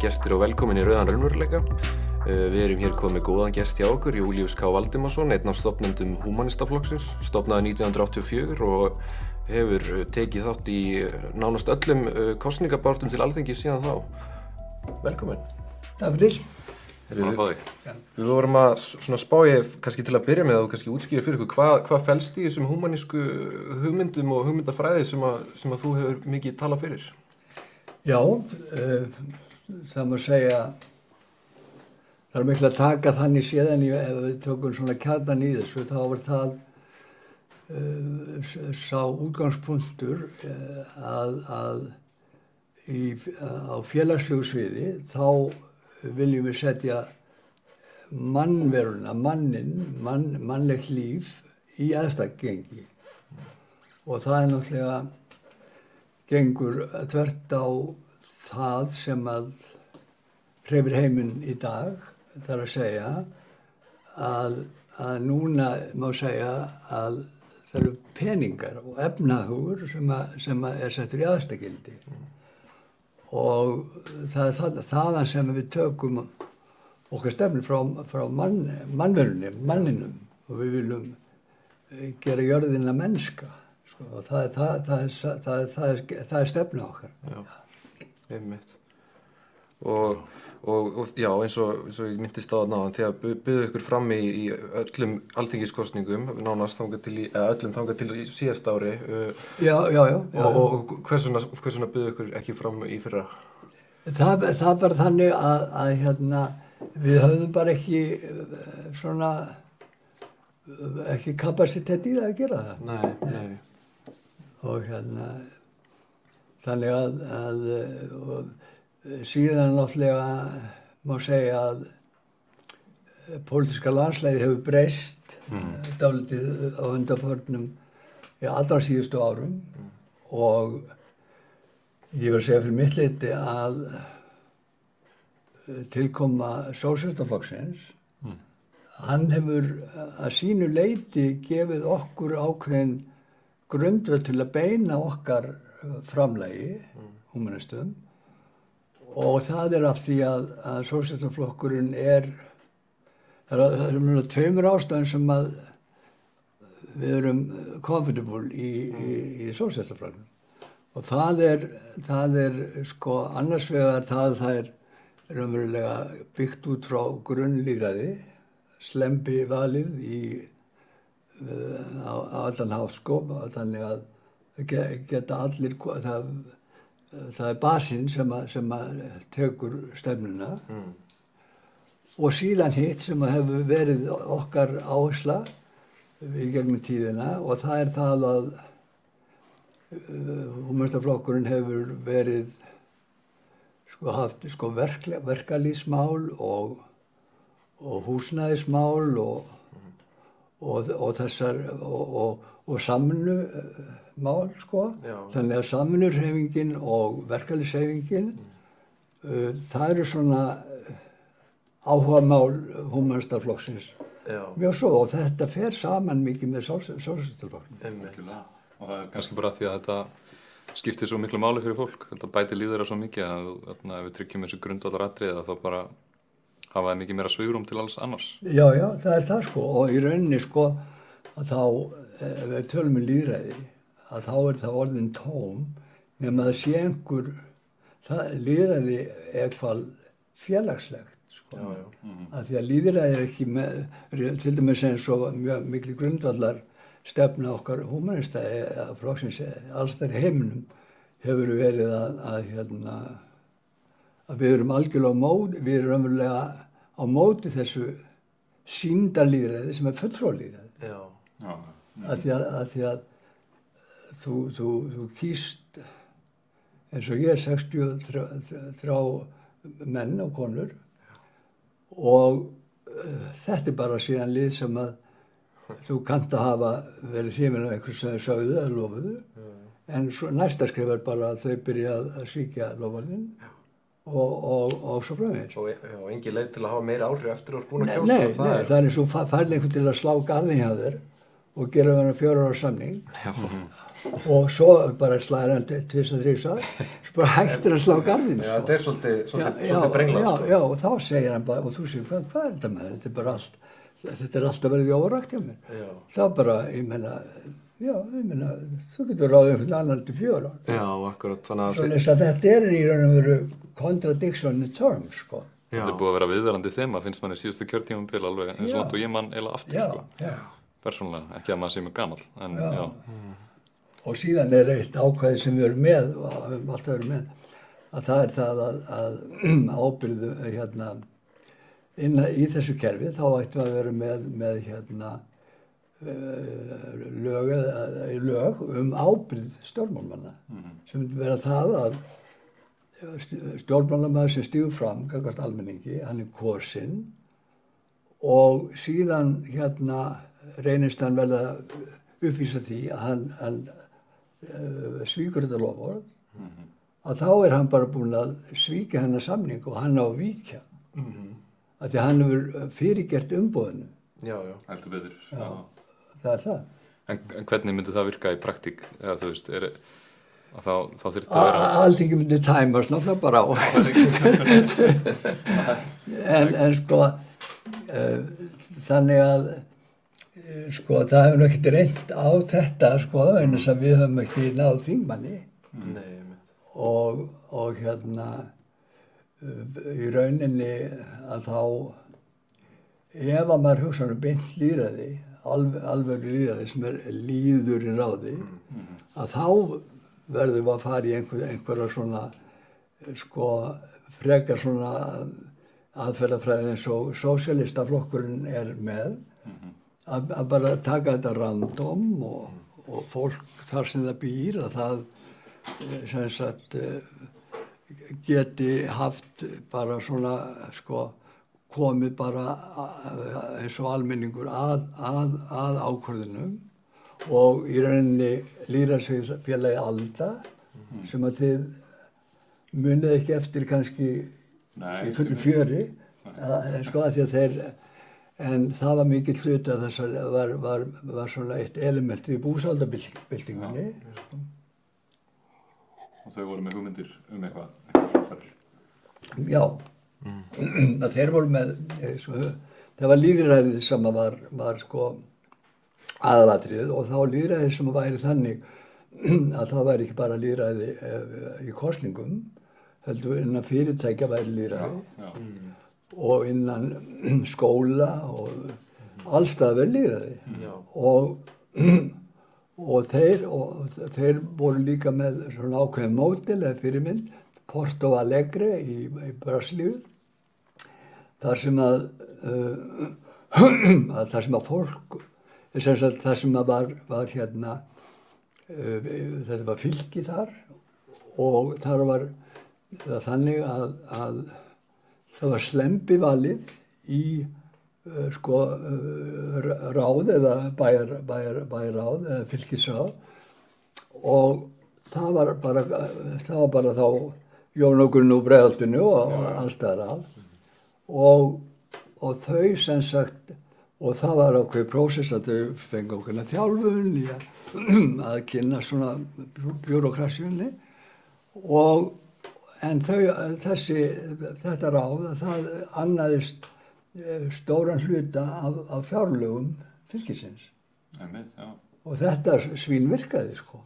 Kæri gestur og velkomin í Rauðan Raunveruleika. Uh, við erum hér komið góðan gest hjá okkur, Július K. Valdimarsson, einn af stopnendum Humanistaflokksins, stopnaði 1984 og hefur uh, tekið þátt í uh, nánast öllum uh, kostningabártum til alþengi síðan þá. Velkomin. Takk fyrir. Við, við vorum að svona spá ég kannski til að byrja með að þú kannski útskýra fyrir ykkur hvað, hvað fælst í þessum humanísku hugmyndum og hugmyndafræði sem að, sem að þú hefur mikið talað fyrir? Já, uh, það má segja, það er miklu að taka þannig séðan í, ef við tökum svona kjarnan í þessu, þá var það uh, sá útgangspunktur uh, að, að í, á félagslegu sviði þá viljum við setja mannveruna, mannin, mann, mannlegt líf í aðstakgengi og það er náttúrulega gengur þvert á það sem að hrefir heiminn í dag þar að segja að, að núna má segja að það eru peningar og efnahugur sem, að, sem að er settur í aðstakildi. Og það er það, þaðan sem við tökum okkar stefni frá, frá mann, mannverunni, manninum. Og við viljum gera jörðina mennska sko, og það er, það, það, er, er stefna okkar. Já, einmitt. Og, og, og já, eins og, eins og ég myndist á það náðan, þegar byggðu ykkur fram í, í öllum alþingiskostningum, nánast þangað til í, eða öllum þangað til í síðast ári. Já, já, já. Og, og hversuna hvers byggðu ykkur ekki fram í fyrra? Það, það var þannig að, að hérna, við höfðum bara ekki svona, ekki kapacitet í það að gera það. Nei, nei. Og hérna, þannig að, að og, síðan náttúrulega má segja að pólitíska landslæði hefur breyst mm. dálitið á undanförnum í allra síðustu árum mm. og ég vil segja fyrir mitt leiti að tilkoma sósjálftaflokksins mm. hann hefur að sínu leiti gefið okkur ákveðin grundvöld til að beina okkar framlægi humanistum og það er af því að, að sósjálfstaflokkurinn er það er, er mjög tveimur ástæðum sem að við erum comfortable í, í, í sósjálfstaflokkurinn og það er, það er sko annars vegar það það er raunverulega byggt út frá grunnlýðræði slempi valið í á, á allan háskóp þannig að geta allir það það er basinn sem, sem að tekur stefnuna mm. og síðan hitt sem að hefur verið okkar áhersla í gegnum tíðina og það er það að húmörstaflokkurinn hefur verið sko haft sko verk, verkalýsmál og, og húsnæðismál og. Og, og þessar og, og samnu mál sko, Já. þannig að samfunurhefingin og verkefliðshefingin mm. uh, það eru svona áhuga mál humanistaflokksins mjög svo og þetta fer saman mikið með sólsættalflokkinu og það er kannski bara því að þetta skiptir svo miklu máli fyrir fólk. Þetta bæti líður það svo mikið að, að, að við tryggjum þessu grundvallar atrið að þá bara hafa það mikið meira svigurum til alls annars Já, já, það er það sko og í rauninni sko að þá ef við tölum um líðræði að þá er það orðin tóm nema það sé einhver það líðræði eitthvað félagslegt sko. já, já. Mm -hmm. að því að líðræði er ekki með, til dæmis eins og mjög miklu grundvallar stefna okkar humanista að flóksins allstæri heiminum hefur verið að, að, hérna, að við erum algjörlega móti, við erum ömurlega á móti þessu síndalíðræði sem er fulltróðlíðræði að því að, að því að þú, þú, þú kýst eins og ég er 63 menn og konur. Og uh, þetta er bara síðan lið sem að þú kannt að hafa verið þýminn af einhvers sem þau sögðu eða lofuðu. Mm. en svo, næsta skrif er bara að þau byrja að, að svíkja lofarinn og, og, og svo fröðins og, og engi leið til að hafa meira áhrif eftir að er búin að kjósa nei, það, nei, það er eins og færði einhvern til að slá gaðing að þér og gera verið fjóra ára samning Já og svo bara slæðir hann tvist að þrýsa svo bara hættir að slá garðinu Já, sko. þetta er svolítið, svolítið, já, svolítið brenglað, já, sko. já, og þá segir hann bara og þú segir, hvað, hvað er þetta með þetta er bara allt þetta er alltaf verið í órækt hjá mér Já. þá bara, ég meina já, ég meina, þú getur ráðið einhvern annan til fjóra Já, akkurat, þannig að... svo lesa þetta er í raun og veru contradiction in terms, sko Já, Þetta er búið að vera viðverandi þema, finnst manni síðustu kjörtímambil alveg eins og langt og ég mann eila aftur, já, sko. já Persónulega, ekki að maður sé mjög gamall, en Já. já. og síðan er eitt ákvæði sem við erum með og höfum alltaf verið með að það er það að, að ábyrðu hérna inn í þessu kerfi þá ættum við að vera með, með hérna lög, eða- lög um ábyrð stjórnmálmanna sem myndi vera það að stjórnmálamæður sem stígur fram gangast almenningi, hann er kosinn og síðan hérna reynist hann vel að uppvísa því að hann, hann uh, svíkur þetta lofvörð að þá er hann bara búin að svíka hennar samning og hann á að víkja. Að því að hann hefur fyrirgert umbóðinu já, já. Heldur betur. Já. Það er það En, en hvernig myndi það virka í praktík? Eða þú veist, er, að þá, þá þurfti A- að vera... a- Alþingi myndi tæmast náttúrulega bara á en, en sko uh, þannig að uh, sko það hefur ekki reynd á þetta sko en þess að við höfum ekki náð þingmanni Nei, mitt. og, og hérna uh, í rauninni að þá ef að maður hugsa um beint líðræði alveg líðræði sem er líður í ráði að þá verðum við að fara í einhver, einhverja svona sko frekar svona aðferðafræði eins og sósialistaflokkurinn er með að, að bara taka þetta random og, og fólk þar sem það býr að það eh, sem sagt eh, geti haft bara svona sko komið bara eins og almenningur að, að, að ákvörðunum og í rauninni lýra sig félagi Alda sem að þið munið ekki eftir kannski í fullu fjöri að, sko að því að þeir en það var mikill hluti að þess að var, var, var svona eitt element í búsaldabildingunni Og þau voru með hugmyndir um eitthvað, eitthvað framfærir. Já, að þeir voru með, eh, svo, það var líðræðið sem var, var sko aðalatrið og þá líðræðið sem væri þannig að það væri ekki bara líðræði eh, í kostningum, heldur innan fyrirtækja væri líðræði Já, og innan skóla og allstað vel líðræði Já. og, og, þeir, og þeir voru líka með svona ákveðin mótil eða fyrirmynd Porto Alegre í, í Brasilíu þar sem að, uh, þar sem að fólk þar sem að var, var hérna uh, þetta var fylgi þar og þar var þannig að, að það var slempi valið í uh, sko uh, ráð eða bæjar, bæjar, bæjarráð eða fylgisráð og það var bara, það var bara þá Jón og Gunn og Breiðaltinu og allstæðar að og, og þau sem sagt og það var ákveð prósess að þau fengi okkurna þjálfun í að, að kynna svona bjúrokrasjunni og en þau, þessi, þetta ráð það annaðist eh, stóran hluta af, af fjárlögum fylgisins já. og þetta svín virkaði sko.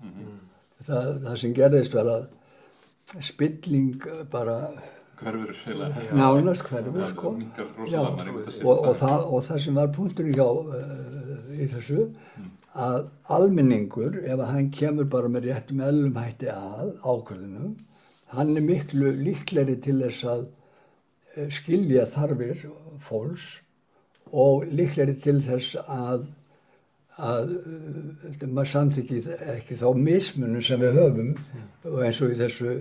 það, það sem gerðist var að spilling bara Hverfur, nánast hverfur sko. Já, og, og, það, og það sem var punkturinn hjá uh, í þessu að almenningur ef að hann kemur bara með réttum eðlum hætti að ákvörðunum hann er miklu líkleri til þess að uh, skilja þarfir fólks og líkleri til þess að að uh, maður samþykki ekki þá mismunum sem við höfum og eins og í þessu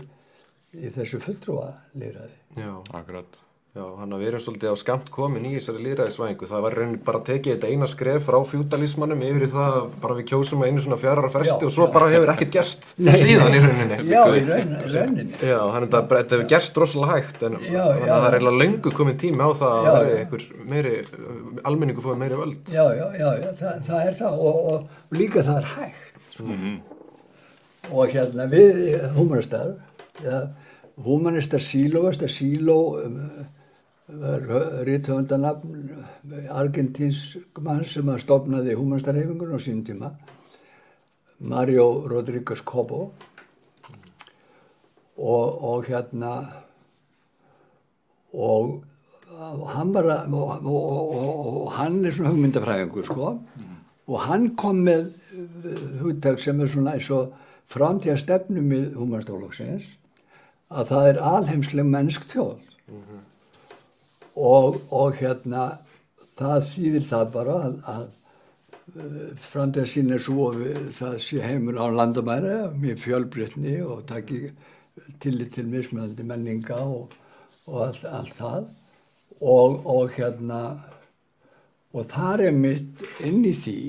í þessu fulltrúa lýraði. Já. Akkurat. Já, hann að erum svolítið á skamt komin í þessari lýræðisvæðingu. Það var rauninni bara að tekið þetta eina skref frá fjúdalísmannum yfir í það að bara við kjósum að einu svona fjárara fresti Já, og svo já. bara hefur ekkert gerst Nei, síðan í rauninni. Já, í raun, rauninni. Já, þannig að þetta hefur gerst rosalega hægt en Já, það er eiginlega löngu komin tími á það að er einhver meiri, almenningu fóði meiri völd. Já, já, já, já það, það er það og, og líka það er hægt. Mhm. og hérna við humanistar, veist að síló um, var ríðtöfundanafn argentínsk mann sem að stopnaði humanistarhefingun á sínum tíma, Mario Rodríguez Cobo. Og, og hérna og hann var að, og, og, og, hann er svona hugmyndafræðingur sko. Og hann kom með hugtak sem er svona eins og framtíða stefnum í humanstoflóksins að það er alheimsleg mennsk þjóð. Og, og hérna það þýðir það bara að, að framtíða sín er svo að við, það sé heimur á landamæri mjög fjölbreytni og taki tillit til mismöðandi menninga og, og allt, allt það. Og, og hérna og þar er mitt inn í því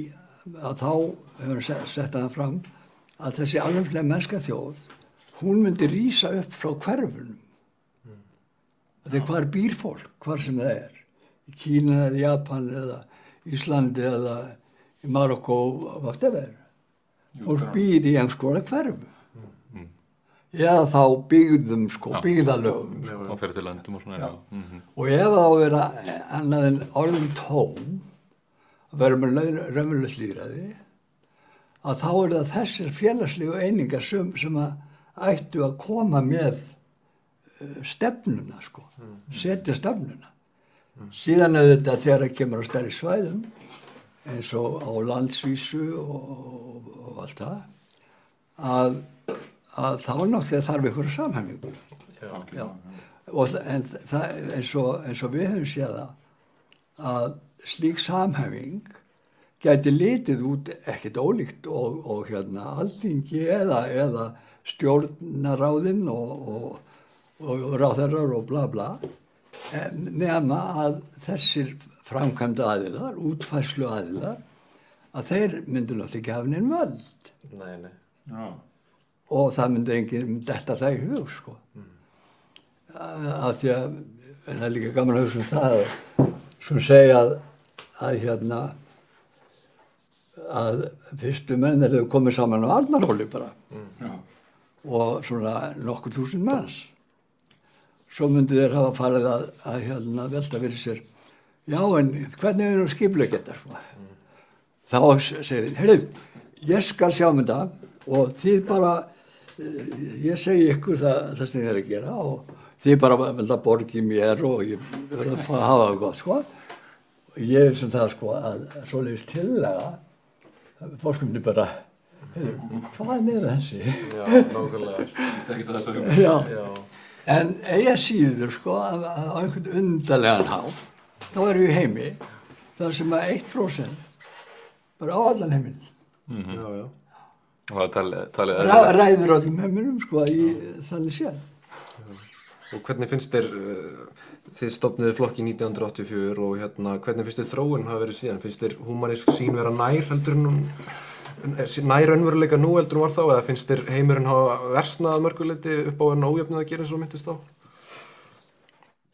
að þá hefur við sett það fram að þessi alveg mennska þjóð hún myndi rýsa upp frá hverfunum mm. þetta er hvar býr fólk hvar sem það er í Kína eða Japan eða Íslandi eða í Marokko whatever fólk býr í konar hverfu mm. eða þá byggðum sko, byggðalögum og fyrir til löndum og svona já. Mm -hmm. og ef það á að vera annað en orðin tóm að vera með raunverulegt líðræði að þá er það þessir félagslegu einingar sem, sem að ættu að koma með uh, stefnuna sko, setja stefnuna. Síðan auðvitað þegar það kemur á stærri svæðum eins og á landsvísu og, og, allt það að, að þá náttúrulega þarf ykkur samhæmingu. En það, eins, og, eins og við höfum séð að slík samhæfing gæti litið út ekkert ólíkt og, og hérna alltingi eða, eða stjórnaráðinn og, og, og ráðherrar og bla bla nema að þessir framkvæmda aðilar, útfærslu aðilar að þeir myndu náttúrulega ekki hafa neinn völd Nei, nei. Já. og það myndi enginn detta það í hug sko Mm. að því að það er líka gaman að hugsa um það sem segja að, að hérna að fyrstu menn er þau komið saman á Arnarhóli bara Já. Og svona nokkur þúsund manns svo myndu þeir hafa farið að, að hérna velta fyrir sér já en hvernig er það skiplega þetta sko? þá segir þið, heyrðu, ég skal sjá með það og þið bara ég segi ykkur það, það sem þið er að gera og þið bara velda borgi mér og ég verður að fá að hafa það gott sko og ég er sem það sko að svoleiðis tillega fólk myndi bara hvað er þessi? Já, nákvæmlega. Vist ekki þess að Já. Já, En eiga síður sko að, að á einhvern undarlegan há þá erum við í heimi þar sem að 1% bara á allan heiminn já, já. Og það er talið, talið Ræ, ræður öllum heiminum sko í þannig séð. Og hvernig finnst þér, uh, þið stopniði flokki 1984 og hérna, hvernig finnst þér þróun hafa verið síðan? Finnst þér humanísk sín vera nær heldur en hún, nær önveruleika nú heldur hún var þá? Eða finnst þér heimurinn hafa versnað að mörguleiti upp á enn ójöfnið að gera eins og myndist á?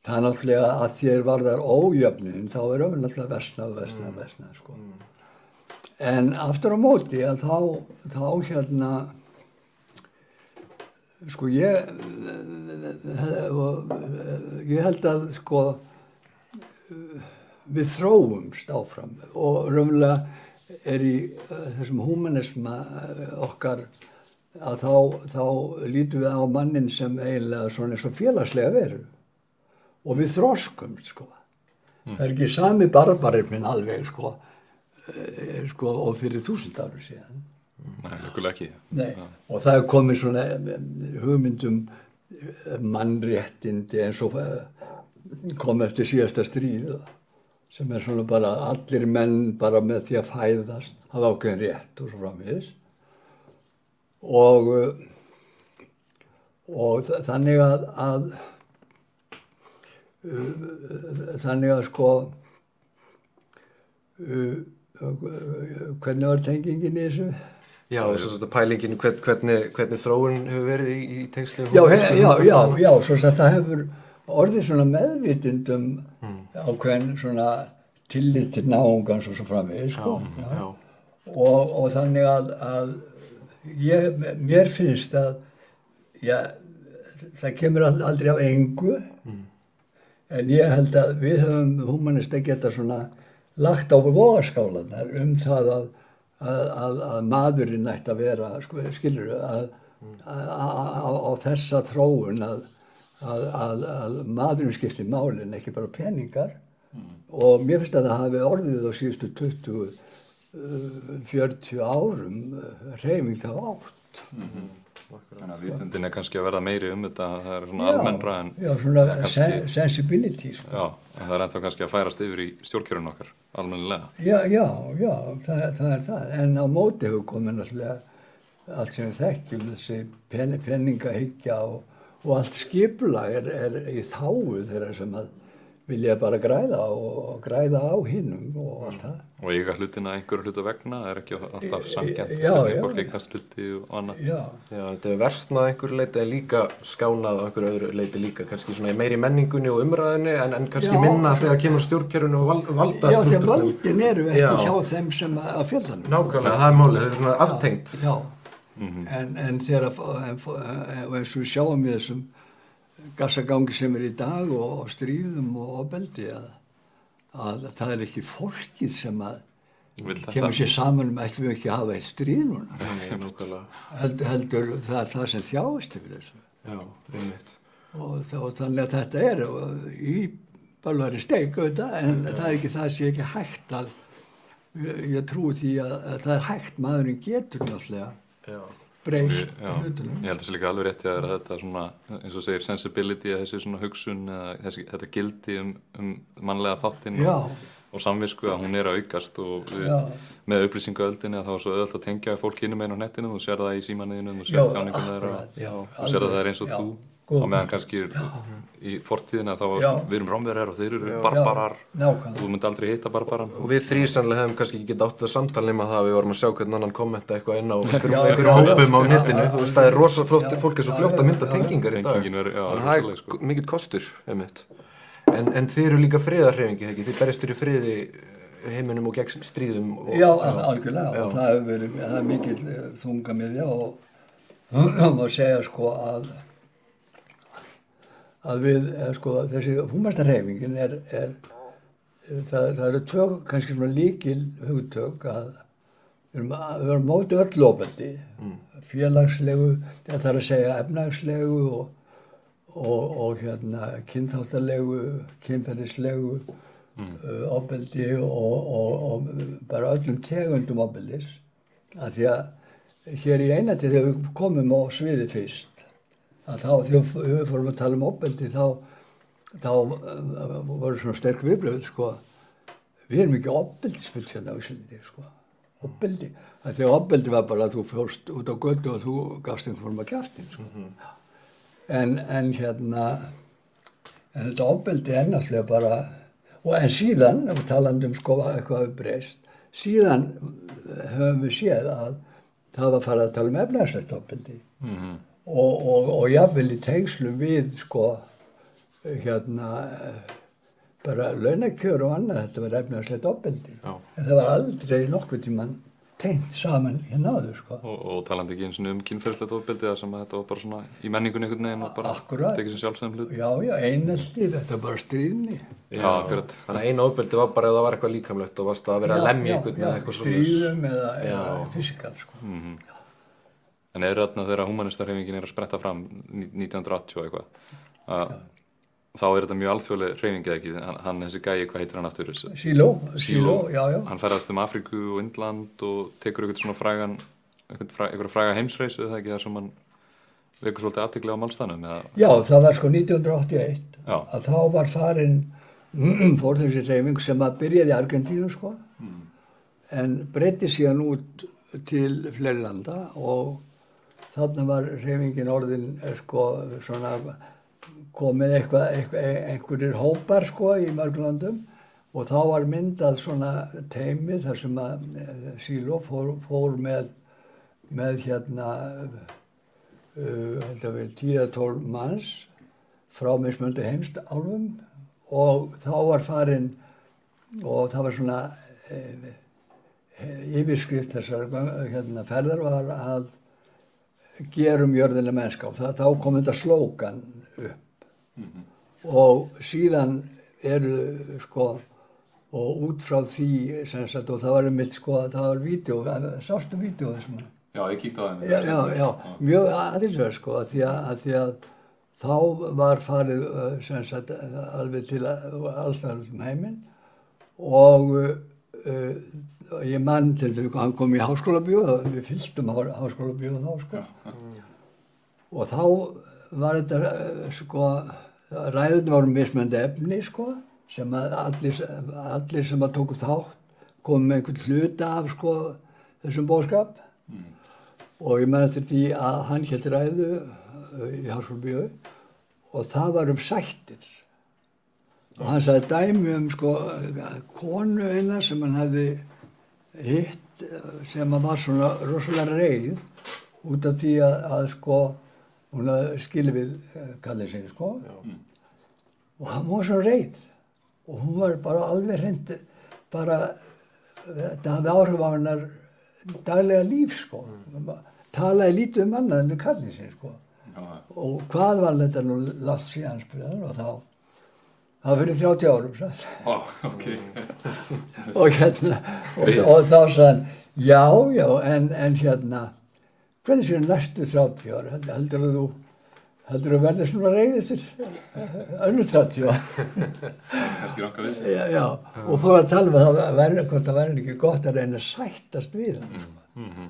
Það er náttúrulega að þér varðar ójöfnin þá er öfn náttúrulega versnað, versnað, versnað sko. En aftur á móti að þá, þá hérna sko ég ég held að sko við þróumst áfram og raunverulega er í uh, þessum humanisma uh, okkar að þá, þá lítum við á mannin sem eiginlega svona eins og félagslega veru og við þroskumst sko. Það er ekki sami barbarismin alveg sko, uh, sko og fyrir þúsund áru síðan. Nei, lökulega ekki. Nei, og það er komið svona eh, hugmyndum eh, mannréttindi eins og eh, kom eftir síðasta stríð sem er svona bara allir menn bara með því að fæðast hafa ákveðin rétt og svo framvegis. Og eh, og þa- þannig að, að uh, þannig að sko uh, hvernig var tengingin í þessu? Já, svo þetta pælingin hvern, hvernig, hvernig þróun hefur verið í, í tengslu Já, he, já, já, já, svo að það hefur orðið svona meðvitund um ákveðin svona tillit til náungans og svo framvegis, sko. Og, og þannig að, að ég, mér finnst að já, það kemur ald- aldrei af engu. En ég held að við höfum humanist að geta svona lagt á vogaskálanar um það að, að, að, að maðurinn ætti að vera sko, skilur að, að, að á þessa þróun að, að, að, að maðurinn skipti málinn ekki bara peningar. Og mér finnst að það hafi orðið á síðustu 20 uh, 40 árum uh, reyfing þá átt Þannig að vitundin er kannski að verða meiri um þetta, það er svona almennra en, já, svona kannski- sen sensibility sko. já, en það er ennþá kannski að færast yfir í stjórnkjörun okkar, almennilega. já, já, já, það, það er það. En á móti hefur komið náttúrulega allt sem við þekkjum þessi pen, penningahyggja og, og allt skipulag er, er í þáu þeirra sem að vilja bara græða og, og græða á hinnum og allt það Og eiga hlutina einhverju hlutu vegna, það er ekki alltaf Já, hvernig já. fólk eignast hluti og annað. já, Já, þetta er versnað að einhverju leiti en líka skánað að einhverju öðru leiti líka kannski svona meiri menningunni og umræðinni en, en kannski Já. minna þegar kemur stjórnkerfinu og val, valda já því að völdin eru ekki Já. hjá þeim sem að, að fjallanum Nákvæmlega, það er málið, þau eru svona aftengt Já, en, en þegar að, og eins og við sjáum við þessum gassagangi sem er í dag og, og stríðum og ofbeldi að, að það er ekki fólkið sem að kemur sér saman um ætlum við ekki að hafa eitt stríð núna. Held, heldur það er það sem þjáist yfir þessu. Já, og, þá, og þannig að þetta er og, í balvari steik auðvitað, en það er ekki það sé ekki hægt að ég, ég trúi því að, að það er hægt maðurinn getur náttúrulega Já, breyst hlutunum. Ég held að það sé líka alveg rétt hjá þér að þetta svona, eins og segir sensibility eða þessi svona hugsun eða þessi, þetta gildi um, um mannlega þáttinn og, og samvisku að hún er að aukast og við, með upplýsingaöldinni að þá er svo öðvöld að tengja fólk innum einn á nettinu og sér það í símanniðinu og Já, sér þjáningum þeirra. og sér að það er eins og já, þú og meðan kannski í fortíðina þá Já. við erum rámverjar og þeir eru barbarar. Já, nákvæmlega. þú myndi aldrei hitta barbaran og við þrýsanlega hefum kannski ekki getað átt það samtal nema það að við vorum að sjá hvernig annan kommenta eitthvað inn á já, hópum á netinu, þú veist, það er rosa flott, já, fólk er svo fljótt að mynda tengingar í dag. Tengingin er- já, þannig að það er sko. mikill kostur, einmitt. En, en þið eru líka friðarhreifingi, ekki, þið berjast fyrir friði eh, heiminum og gegn stríðum og, Já, al- algjörlega. Og það hefur verið, það er mikill eh, þunga miðja og það má segja sko að að við, eh, sko, þessi húmastarhefingin er, er það, það eru tvö kannski svona líkil hugtök að við erum, að- við erum móti öll ofbeldi félagslegu, það þarf að segja efnagslegu og, og, og hérna kynþáttalegu, kynferðislegu uh, ofbeldi og, og, og bara öllum tegundum ofbeldis. Að því að hér í einati þegar við komum á sviði fyrst að þá þegar við fórum að tala um ofbeldi þá, þá uh, voru svona sterk viðbröð sko. Við erum ekki ofbeldisfullt hérna á Íslandi sko. Ofbeldi, að því að ofbeldi var bara að þú fórst út á götu og þú gafst einhverjum að kjaftin sko. en, en hérna en þetta ofbeldi er náttúrulega bara og en síðan, ef við talandi um sko eitthvað við breyst, síðan höfum við séð að það var farið að tala um efnæðslegt ofbeldi. Mhm. Og, og, og jafnvel í tengslu við sko hérna bara launakjör og annað þetta var efnæðslegt ofbeldi Já. en það var aldrei nokkuð tíman tengt saman hérna áður sko og, og talandi ekki eins og um kynferðslegt ofbeldi þar sem að þetta var bara svona í menningunni einhvern veginn og bara tekið sem sjálfsögum hlut já, já, einelti, þetta var bara stríðni Já, akkurat. þannig að eina ofbeldi var bara ef það var eitthvað líkamlegt og varst að vera að lemja einhvern svoleiðis. stríðum eða, eða fysikal sko. Mhm. En er þarna þegar humanistarhefingin er að spretta fram ní- 1980 og eitthvað? Að þá er þetta mjög alþjóðleg hreyfing eða ekki, hann, hann þessi gæi, hvað heitir hann aftur? síló, síló, já, já. Hann ferðast um Afríku og Indland og tekur eitthvað svona frægan eitthvað fræ, eitthvað fræga heimsreisu eða ekki þar sem hann vekur svolítið aðtikli á málstæðnum eða, Já, það var sko 1981 Já. að þá var farin fór þessi reyfing sem að byrjaði í Argentínu sko. En breytti síðan út til fleiri landa og þarna var reyfingin orðin eh, sko svona komið eitthvað, eitthvað einhverjir hópar sko í mörglandum og þá var myndað svona teimi þar sem að eh, Síló fór, fór með með hérna uh, vel 10-12 manns frá mismöldu heimst álfum og þá var farin og það var svona uh, yfirskrift þessar hérna, ferðar var að gerum jörðina mennska og það, þá kom þetta slókan upp. Og síðan eru sko og út frá því sem sagt og það var einmitt sko það var vídeo, sástu vídeo þessum Já, ég kíkti á það. já, já, já, mjög aðeinsverð sko að því að, að því að þá var farið uh, sem sagt uh, alveg til allstæðar um heiminn. Og uh, ég mann til því hann kom í háskólabíu við fylgtum há, háskólabíu þá sko. Og þá var þetta uh, sko ræðun voru mismöndi efni sko sem að allir, allir sem að tóku þátt komið með einhvern hluta af sko þessum bóðskap og ég menn eftir því að hann hétt ræðu uh, í Háskólabíu og það var um sættir og hann sagði dæmi um sko konu eina sem hann hefði hitt sem að var svona rosalega reið út af því að, að sko hún hafði skilið við uh, kallið sinni sko. Og hann var svo reið. Og hún var bara alveg hreint bara þetta hafði áhrif á hennar daglega líf sko. Talaði lítið um annað en um kallið sinni sko. Já, og hvað var þetta nú látt síðan spurðan og þá það fyrir 30 árum sann. Ó, ok. og hérna og, og þá hann já, já, en, en hérna hvernig séu næstu 30 ára heldur, að þú heldur að verður svona reyðið til önnur 30 ára já, já, og fór að tala um að það verður hvort það verður ekki gott að reyna að sættast við hann. Sko.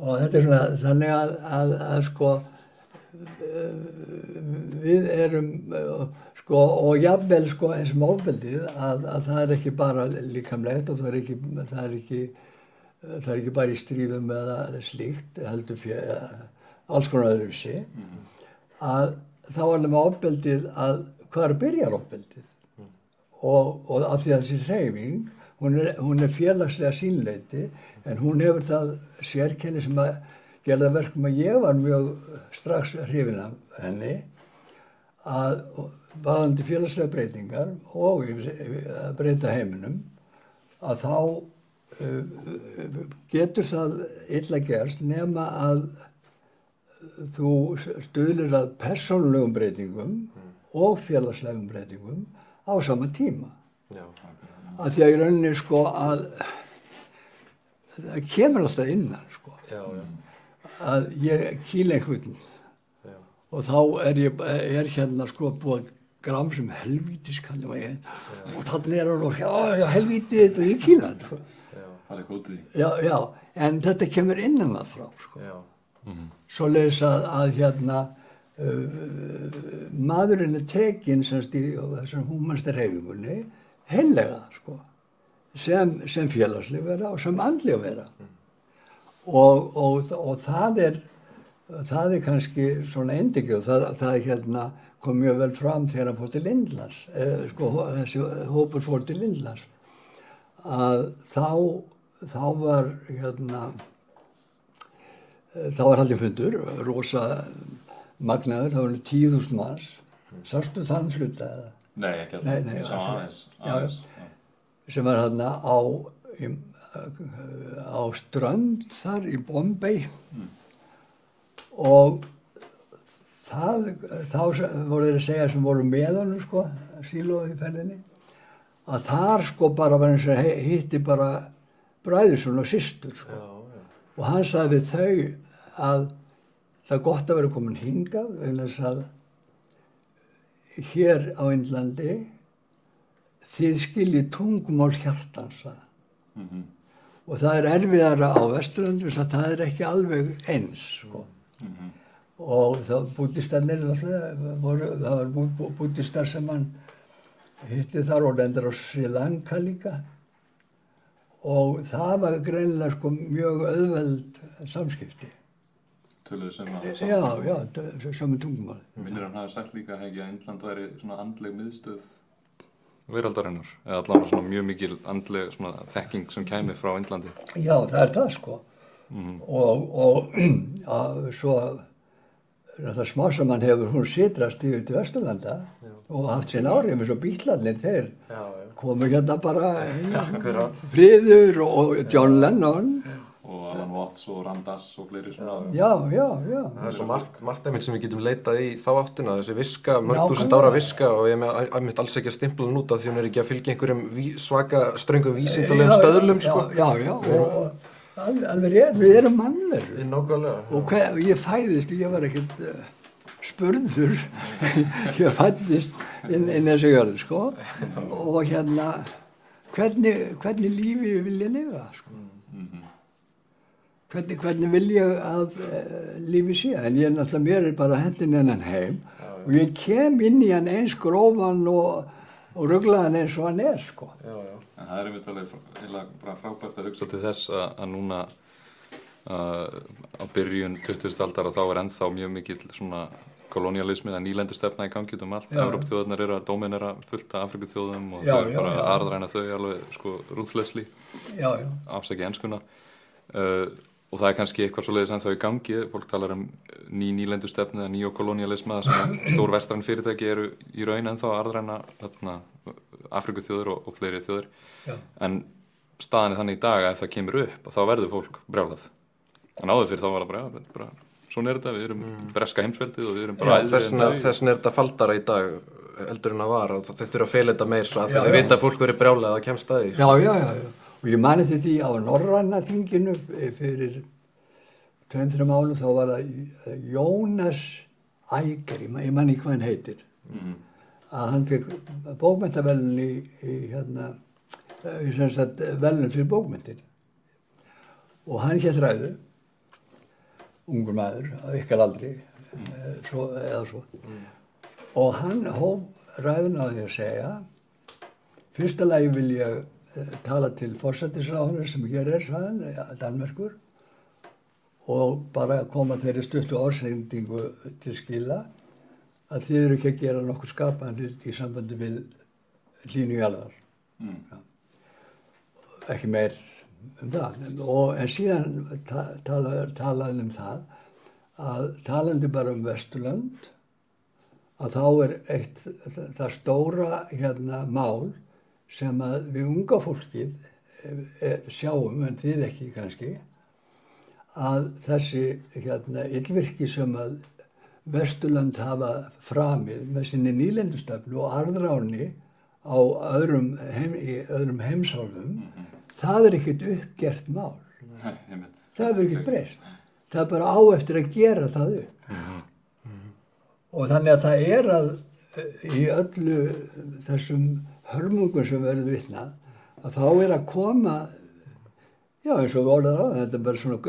og þetta er svona þannig að, að, að sko eh, við erum eh, sko og jafnvel sko eins og ofbeldið að, að það er ekki bara líkamlegt og það er ekki það er ekki, það er ekki bara í stríðum eða slíkt heldur fyrir alls konar öðru sé að þá er það með ofbeldið að hvar byrjar ofbeldið? Og, og af því að þessi hreyfing hún er, hún er félagslega sínleiti en hún hefur það sérkenni sem að gera verkum að ég var mjög strax hrifin af henni að vaðandi félagslega breytingar og að breyta heiminum að þá getur það illa gerst nema að þú stuðlir að persónulegum breytingum og félagslegum breytingum á sama tíma. Já, Að því að í rauninni sko að það kemur alltaf innan sko. Já, já, að ég kýla einhvern já, og þá er ég er hérna sko búið að gram sem helvítis kalli og ég og þannig er hann og já, já, helvítið og ég kýla hann já, Það er gótið já, já, en þetta kemur innan að frá sko. já, svoleiðis að, að hérna uh, maðurinn er tekinn semst í þessar húmansta reyfingunni heillega sko sem, sem félagslega vera og sem andlega vera. Og, og, og það er það er kannski svona og það, það hérna kom mjög vel fram þegar hann fór til Lindlands eh, sko þessi hópur fór til Lindlands að þá þá var hérna þá var haldið fundur, rosa magnaður, það voru tíu þúsund manns. Sástu þann hluta eða? Nei, ekki alltaf. Nei, nei, Ég sá aðeins. Aðeins. Já. sem var hérna á, í, á strönd þar í Bombay og það, þá voru þeir að segja sem voru með honum sko, síló í ferðinni, að þar sko bara var eins og hitti bara bræðisson og systur sko. já, já, og hann sagði við þau að það er gott að vera komin hingað vegna þess að hér á Indlandi þið skiljið tungumál hjartans sagði hann. Mhm. og það er erfiðara á Vesturlandi þess að það er ekki alveg eins sko. Og það bútistarnir náttúrulega voru, það var bú, bú, bútistar sem hann hitti þar og lendur á Sri Lanka líka og það var greinilega sko mjög auðveld samskipti Töluðu sem að... já, já, það er saman tungumál Minnir hann hafi sagt líka hegi að Indland væri svona andleg miðstöð veraldarinnar. Eða allavega svona mjög mikil andleg svona þekking sem kæmi frá Indlandi. Já, það er það sko. Og, og að, svo það smá sem hann hefur hún sitrast yfir til Vesturlanda og haft sín árið með svo bílarnir þeir já, já, komu hérna bara friður og John Lennon. Og Alan Watts og Ramdas og fleiri svona já, já, já. Það er svo margt, margt einmitt sem við getum leitað í þá áttina, þessi viska, mörg þúsund ára viska og ég með einmitt alls ekki að stimpla hann út af því hún er ekki að fylgja einhverjum svaka ströngum vísindalegum Já, já, stöðlum, já, sko. Já, já, og, og alveg, alveg rétt, við erum mannverður. Og hver, ég fæðist, ég var ekkert uh, spurður, ég fættist inn, inn þessu jörð, sko, og hérna, hvernig, hvernig lífi vil ég lifa, sko. Hvernig, hvernig vil ég að uh, lífi sé, en ég er náttúrulega, mér er bara hendin hennan heim. Og ég kem inn í hann eins grófan og, og rugglaðan eins og hann er, sko. Já, já. En það er einmitt alveg bara frábært að hugsa til þess að, að núna uh, á byrjun 20. aldar að þá er ennþá mjög mikill svona kolonialismi eða nýlendu stefna í gangi um allt. Já. Evrópþjóðarnar eru að dóminera fullt af Afrikuþjóðum og Já, þau eru já, bara aðræna þau alveg sko rúðlesli, afsækja enskuna. Uh, og það er kannski eitthvað svo leiðis ennþá í gangi. Fólk talar um ný nýlendu stefnu eða nýokolonialisma sem stór vestræn fyrirtæki eru í raun ennþá að aðræna þarna, Afrikuþjóður og, og fleiri þjóður. já. En staðan er þannig í dag að ef það kemur upp þá verður fólk brjálað. En áður fyrir þá var það bara, já, bara svona er þetta, við erum breska heimsveldið og við erum bara en þau. þessna er þetta faldara í dag heldur en að var og þeir þurfa að feila þetta meir svo að þau vita að fólk verið brjálað að kemst að Og ég mani þetta í á Norranna þinginu fyrir tveim, þreim árum þá var það eh, Jónas Ægir, ég man- ég manni hvað hann heitir, Mhm. að hann fekk bókmentavelun í, í hérna, í sem sagt velun fyrir bókmentir. Og hann hétt ræðu, ungur maður, að ykkar aldri, eh, svo, eða svo. Og hann hóf ræðun á því að segja Fyrsta lagi vil ég eh, tala til fórsættisráðunar sem hér er, sagðan, Danmerkur, og bara koma þeirri stuttu orðsendingu til skila að þið eru ekki að gera nokkuð skapaðan hlut í sambandi við hlínu jarðar. Mm. Ekki meir um það. Og, en síðan ta tala, talaði um það að talandi bara um Vesturland að þá er eitt það stóra hérna mál sem að við unga fólkið e, e, sjáum, en þið ekki kannski, að þessi hérna illvirki sem að Vesturland hafa framið með sinni nýlendustöfnu og arðráni á öðrum, heim, í öðrum heimsálfum, það er ekkert uppgert mál. Nei. Það hefur ekkert breyst. Það er bara á eftir að gera það upp. Og þannig að það er að eh, í öllu þessum hörmungum sem verður vitnað, að þá er að koma, já eins og við orðað á, þetta er bara svona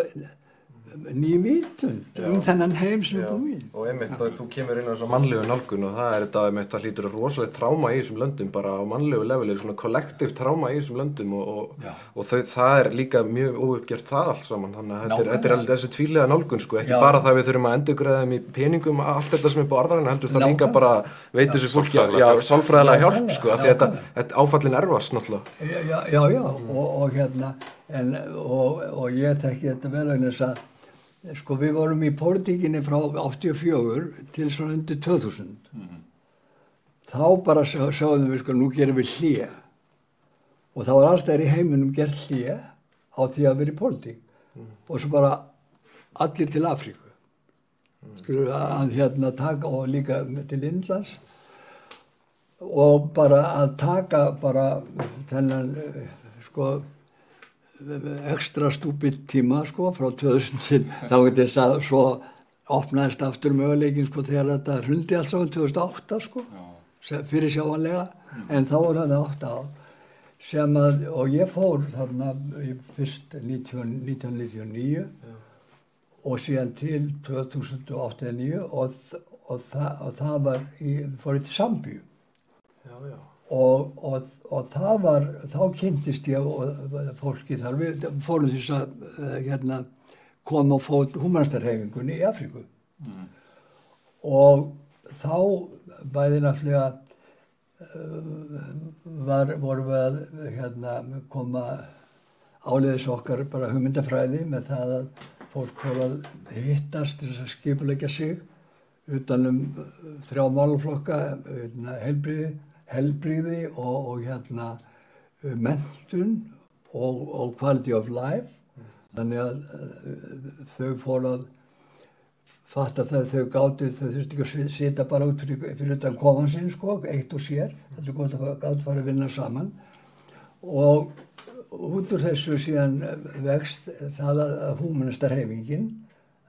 nýmítund um þennan heim sem er búinn. Og einmitt að þú kemur inn á þessa mannlegu nálgun og það er þetta einmitt að hlýtur að rosalega tráma í þessum löndum bara á mannlegu leveli, svona kollektiv tráma í þessum löndum og, og, og þau, það er líka mjög óuppgjert það allt saman þannig að þetta er, alveg þessi tvílega nálgun sko, ekki Já. bara það að við þurfum að endurgræða þeim í peningum allt þetta sem er búið arðarinn heldur það líka bara veitir þessu fólki hjálp. sálfræðilega hjálp sko, þetta, áfallin erfast náttúrulega Já, já. Og, hérna, en, og, og ég tekki þetta vel að að, sko, við vorum í pólitíkinni frá 84 til svona undir 2000. Þá bara sáðum við, sko, nú gerum við hlýja. Og þá var allstæðir í heiminum gert hlýja á því að vera í pólitík. Og svo bara allir til Afríku. Skulum að hérna taka og líka til Indlands og bara að taka bara þennan eh, sko ekstra stúpitt tíma sko frá 2000 til þá getur þess að svo opnaðist aftur möguleikin sko þegar þetta hrundi alls á 2008 sko fyrir sjáanlega en þá var það 8 ár sem að og ég fór þarna í fyrst 19, 1999 og síðan til 2008-2009 og, og, það, og það var í, fór til Sambíu. Já, já. Og, og, og það var, þá kynntist ég og fólki þar, við fórum þess að eh, hérna, koma og fót humanistarhefingunni í Afríku. Og þá bæði náttúrulega eh, var, vorum við að hérna, koma áleiðis okkar bara hugmyndafræði með það að fólk fór að hittast til þess að skipulegja sig utanum uh, þrjá málflokka, hérna, helbriði, og, og hérna uh, mentun og, og quality of life. Þannig að uh, þau fór að fatta það að þau gátu þau þurfti ekki að sita bara út fyrir, fyrir utan kofan sinn sko, eitt og sér. Þetta gott að fara að vinna saman. Og út úr þessu síðan vext það að húmanastar heimingin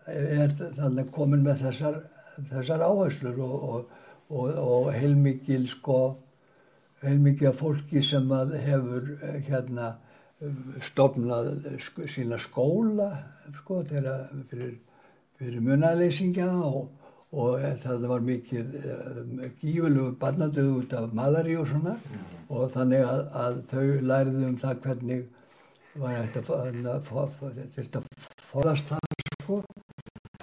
er þannig komin með þessar, þessar áherslur og, og, og, og heilmikil sko heilmikið af fólki sem að hefur eh, hérna stofnað sk sína skóla sko þegar fyrir, fyrir munaleysingja og, og það var mikið uh, gífurlegu barnadöð út af malari og svona. Mm. og þannig að, að þau læriðu um það hvernig var þetta að forðast það sko.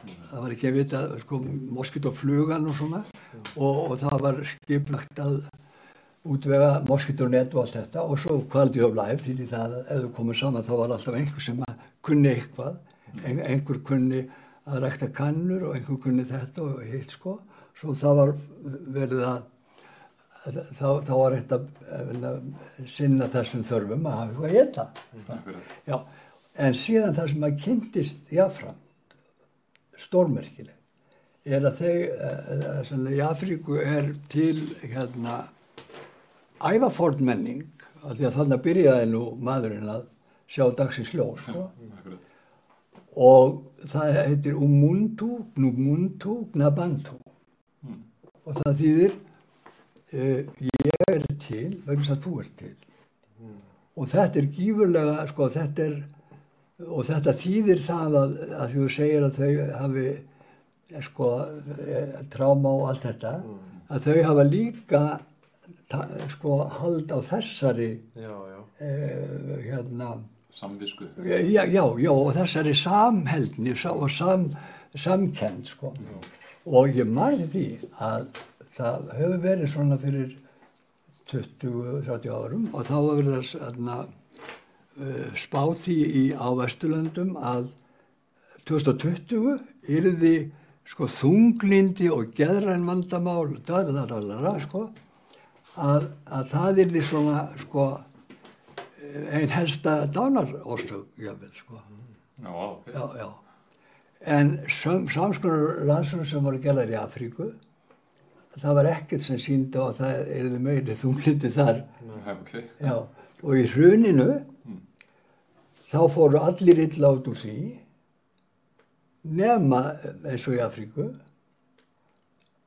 Það var ekki að vita sko moskítoflugan og svona. Og, og það var skiplagt að útvega moskítornett og allt þetta og svo quality of life því það ef þú komur saman þá var alltaf einhver sem að kunni eitthvað. Ein, einhver kunni að rækta kannur og einhver kunni þetta og hitt sko. Svo það var verið að þá, þá var eitt að sinna þessum þörfum að hafa eitthvað að geta Já, en síðan það sem að kynntist jáfram stórmerkileg er að þau í Afríku er til hérna ævafórn menning af því að þannig byrjaði nú maðurinn að sjá dagsins ljós sko. og það heitir Umuntu, Gnumuntu, Gnabantu mm. og það þýðir uh, ég er til vegna að þú er til mm. og þetta er gífurlega sko þetta er og þetta þýðir það að, að þú segir að þau hafi sko eh, tráma og allt þetta mm. að þau hafa líka sko hald á þessari já, já. Eh, hérna samvisku já, já, já, og þessari samheldni og sam, samkend sko já. og ég marði því að það hefur verið svona fyrir 20-30 árum og þá hefur verið að uh, spáð því í á Vesturlöndum að 2020 yrði sko þunglindi og geðræn vandamál, daðlarallara sko að, að það er því svona sko einn helsta dánaróstök jáfnveld sko já, okay. já, já. en samskonar rannsóknir sem voru gerðar í Afríku það var ekkert sem síndi og það er þið meiri þunglindi þar okay. já, og í hruninu mm. þá fóru allir illa át úr því nema eins og í Afríku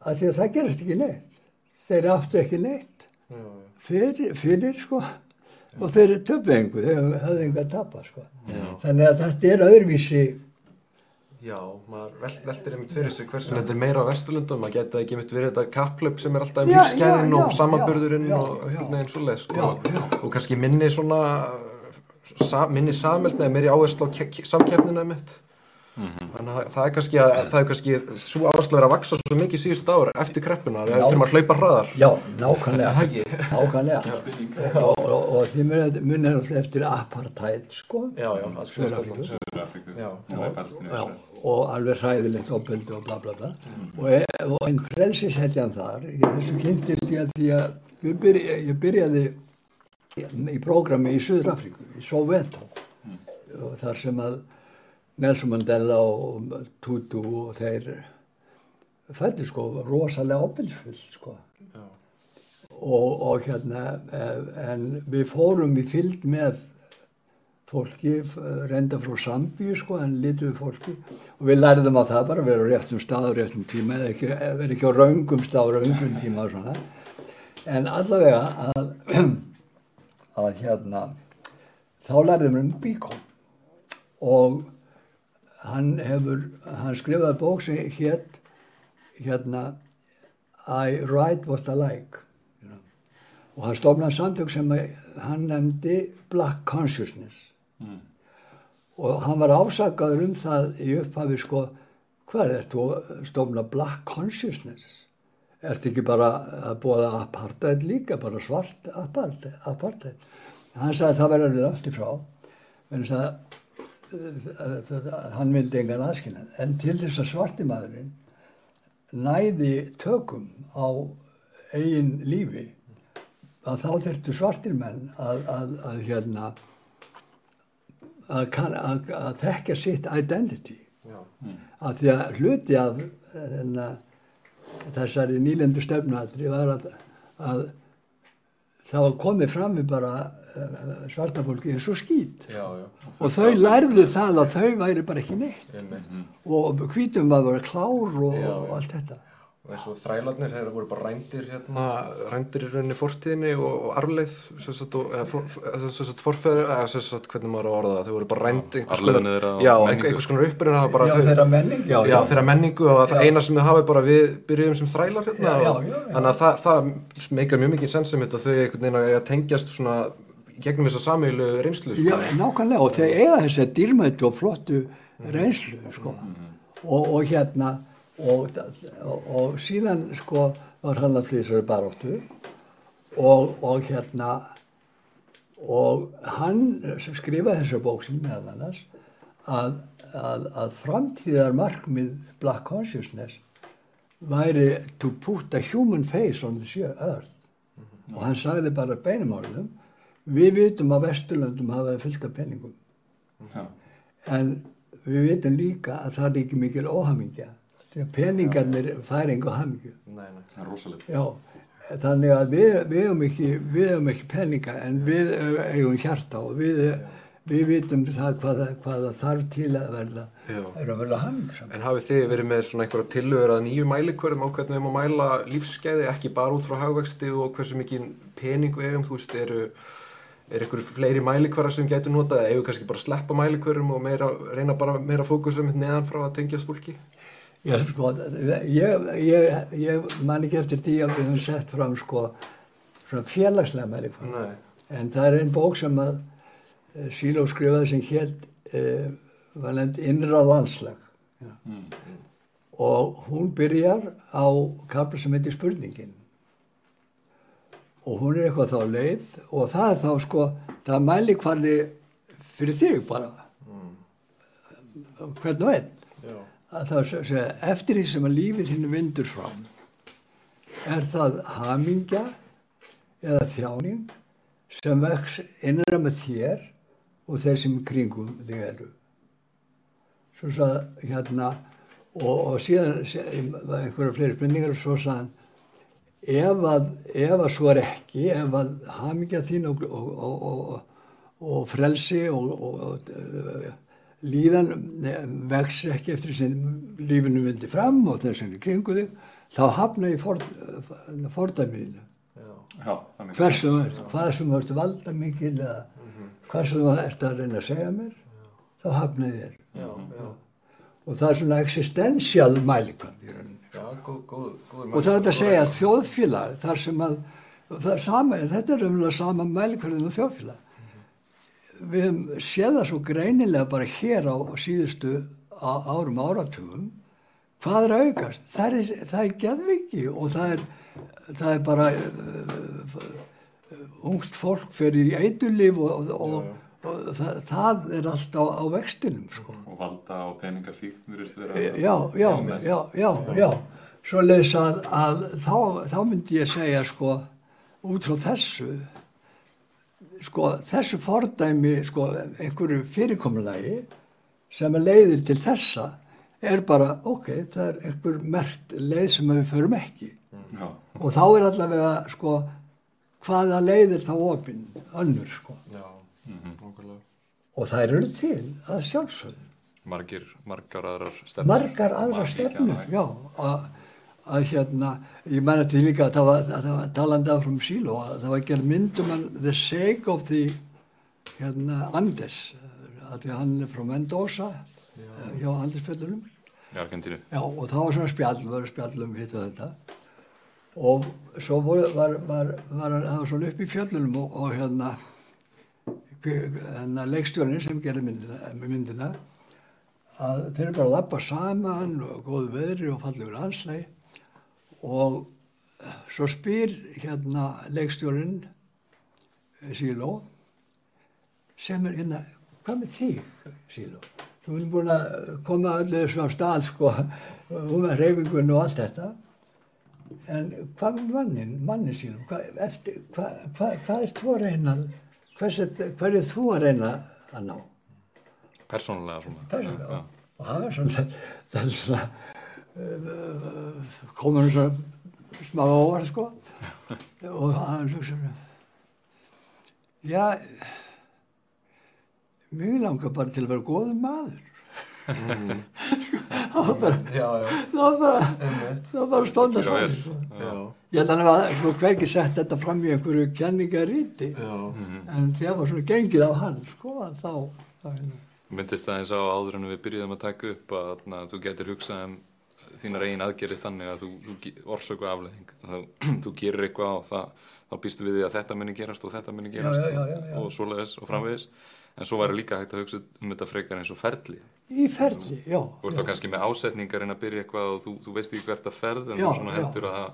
að því að það gerist ekki neitt þeir áttu ekki neitt. Fyrir, fyrir sko. Og þeir töfðu engu, þeir hafðu engu að tapa sko. þannig að þetta er öðruvísi. Já, maður vel, veldir einmitt fyrir sig hversu þetta er meira á Vesturlundum, maður geta ekki einmitt verið þetta kaplöp sem er alltaf um lífskeiðin og samanburðurinn og einhvern veginn svoleið sko. og kannski minni svona sa, minni samhælt eða meiri áherslu á samkeppninu einmitt Mm -hmm. Þannig að það er kannski að það er kannski svo áherslu að vera að vaksa svo mikið síðust ára eftir kreppuna að það þurfum að hlaupa hraðar. Já, nákvæmlega, nákvæmlega og, og, og því munir alltaf eftir apartheid sko. Já, já, það sko Söðurafríku. Og alveg hræðilegt opildi og bla bla bla. Mm. Og, e, og einn frelsisetjan þar, þessu kynntist ég að því að ég, byrja, ég byrjaði í prógrami í Söðurafríku, í Soveto, mm. þar sem að Nelson Mandela og Tutu og þeir fættu sko rosalega opilsfull sko. Og, og hérna en við fórum í fylg með fólki reynda frá Sambíu sko en lituðu fólki. Og við læriðum á það bara að vera á réttum stað og réttum tíma eða ekki, vera ekki á raungum stað og raungum tíma og svona. En allavega að, að hérna þá læriðum við um bíkón og hann hefur, hann skrifaði bók sem hétt hérna I write what I like you know. og hann stofnaði samtök sem hann nefndi Black Consciousness mm. og hann var ásakaður um það í upphafi sko hvað er þetta að stofna Black Consciousness er þetta ekki bara að bóða apartheid líka, bara svart apartheid, apartheid. hann sagði það verður allt í frá en það hann vildi engan aðskiljan en til þess að svartimaðurinn næði tökum á eigin lífi að þá þurftu svartir menn að, að, að hérna að, kann, að, að þekka sitt identity. Já. að því að hluti af enna, þessari nýlendu stefnualdri var að, að það var komið fram við bara uh, svarta fólki eins og skýt Já, já. og þau lærðu það að þau væri bara ekki neitt Einmitt. og hvítum að vera klár og, Já, allt þetta Og eins og þrælarnir, þeir voru bara rændir hérna, rændir í rauninni fortíðinni og, og sem sagt, forfæður, eða sem sagt, hvernig maður á að orða þau voru bara menningu. einhver- einhvers konar bara já, þau, þeirra menning já, já, þeirra menningu og það Já. eina sem þau hafi bara við byrjuðum sem þrælar hérna Já, já, og, já, já. þannig að það, það meikar mjög mikið sens sem þetta þau einhvern veginn að tengjast svona í gegnum þessa samílu reynslu sko. Já, nákvæmlega og þeir eiga þessi dýrmættu og flottu reynslu sko. og, og hérna og, og, og síðan sko var hann alltaf í þessari baróttu og, og hérna og hann skrifaði þessa bók sem meðal annars að, að, að framtíðar markmið Black Consciousness væri to put a human face on this earth. Og hann sagði bara beinum orðum við vitum að Vesturlöndum hafa fullt af penningum Já. en við vitum líka að það er ekki mikil óhamingja að peningarnir fær engu hamingju. Nei, nei. það er rosalegt. Já, þannig að við, við hefum ekki ekki peninga en við eigum hjarta og við, við vitum það hvað, hvað það þarf til að verða er að verða hamingjusam En hafið þið verið með svona einhverja tillögur að nýju mælikvörðum á hvernig við erum að mæla lífsgæði, ekki bara út frá hagvexti og hversu mikið pening við eigum, þú veist, eru, er einhverju fleiri mælikvara sem gætum notað eða eigum við kannski bara sleppa mælikvörum og meira, reyna bara meira fókusum neðan frá að tengjast fólki? Já, sko, ég, ég, ég man ekki eftir því að við höfum sett fram sko svona félagslega mælikvarða. En það er einn bók sem að uh, Síló skrifaði sem hétt uh, var nefnd innra landslag. Já. Og hún byrjar á kapla sem heitir spurningin. Og hún er eitthvað þá leið og það er þá sko, það mæli hvarði fyrir þig bara. Hvern og einn. Já. Að það segja, eftir því sem að lífið þínu vindur fram, er það hamingja eða þjáning sem vex innra með þér og þeir sem kringum þig eru. Svo sagði hérna, og, og síðan var einhverja fleiri spurningar og svo sagði hann, ef að, ef að svo er ekki, ef að hamingja þín og, og, og, frelsi og, líðan eh, vex ekki eftir sem lífinu vildi fram og sem í kringu þig, þá hafna ég for, fordæmiðinu Já. Já, þannig hversu þú ert, hvað sem þú ert valda mikil eða hvað sem þú ert að reyna að segja mér þá hafna ég þér. Já, já. og það er svona existential mælikvæmt í rauninni. Já, góð, góð, góð og það er að segja að þjóðfélag þar sem að það er sama, þetta er umlega sama mælikvæðin og þjóðfélag við höfum séð það svo greinilega bara hér á síðustu á, árum áratugum. Hvað er að aukast? Það er, það er geðviki og það er, það er bara uh, ungt fólk fyrir í eitulif og, og, og, og það, það er allt á, á vextinum sko. Og valda virðist vera já, já, já, já, já. Svo leiðis að, að þá, þá myndi ég segja sko út frá þessu sko þessu fordæmi sko einhverju fyrirkomulagi sem er leiðir til þessa er bara ok, það er einhver mert leið sem við förum ekki. Já, og þá er allavega sko hvaða leiðir þá opinn önnur sko. Já, nákvæmlega. og þær eru til að sjálfsögðu. Margir, margar aðrar stefnur. Margar aðra Margir, stefnur, já. já, að, hérna, ég mæna til líka að það var, var talandi af frá Síló, að það var gerð myndum að the sake of the hérna, Andes, að því að hann er frá Mendoza, já. hjá Andesfjöldunum, og það var svona spjall, var spjall um hitt og þetta, og svo voru, var, var, var, það var svona upp í fjöllunum og, og hérna, hérna leikstjórnin sem gerði myndina, myndina að þeir eru bara að lappa saman og góðu veðri og fallegur anslæg og svo spyr hérna leikstjórinn Síló sem er hérna, hvað með þig Síló? Þú erum búin að koma öllu þessu á stað sko, um að reyfingun og allt þetta en hvað með mannin, mannin Síló? Hvað, eftir, hvað, hvað, hvað er þú að reyna, hvers, er- þú að reyna að ná? persónulega svona. persónulega. Og hann var svona, það er svona, komur hann svona smá óvar, sko. Og hann svo svona, já, mig langar bara til að vera góður maður. það var bara, það var bara, það var bara stónda svona, vel. sko. Ég held að hann var svo hvergi sett þetta fram í einhverju kenningaríti. já, En þegar var svona gengið á hann, sko, að þá, þá hérna. myndist það eins á áður en við byrjuðum að taka upp að, að þú getur hugsað um þínar eigin aðgerið þannig að þú, þú orsöku afleðing þú, þú gerir eitthvað og það, þá býstu við því að þetta muni gerast og þetta muni gerast já, já, já, og svoleiðis og framvegis. En svo væri líka hægt að hugsa um þetta frekar eins og ferli. Í ferli, já. þú ert þá kannski með ásetningar en að byrja eitthvað og þú, þú veist ekki hvert að ferð en þú svona heldur að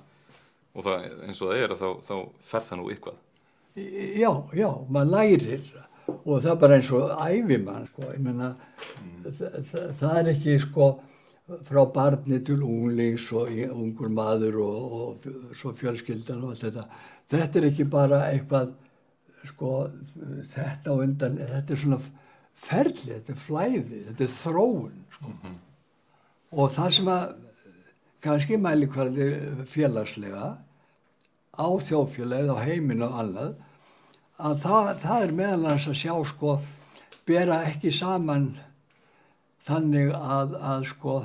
og það, eins og það er að þá, þá ferð það nú eitthvað. Já, já, maður lærir og það er bara eins og æfimann, sko, það, það, það er ekki, sko, frá barni til unglings og ungur maður og, og fj- svo fjölskyldan og allt þetta. Þetta er ekki bara eitthvað, sko, þetta á undan, þetta er svona ferli, þetta er flæði, þetta er þróun, sko. Og það sem að kannski mæli hverði félagslega á þjóðfélagið, á heiminn og annað, að það, það er meðal hans að sjá sko, bera ekki saman þannig að, að sko,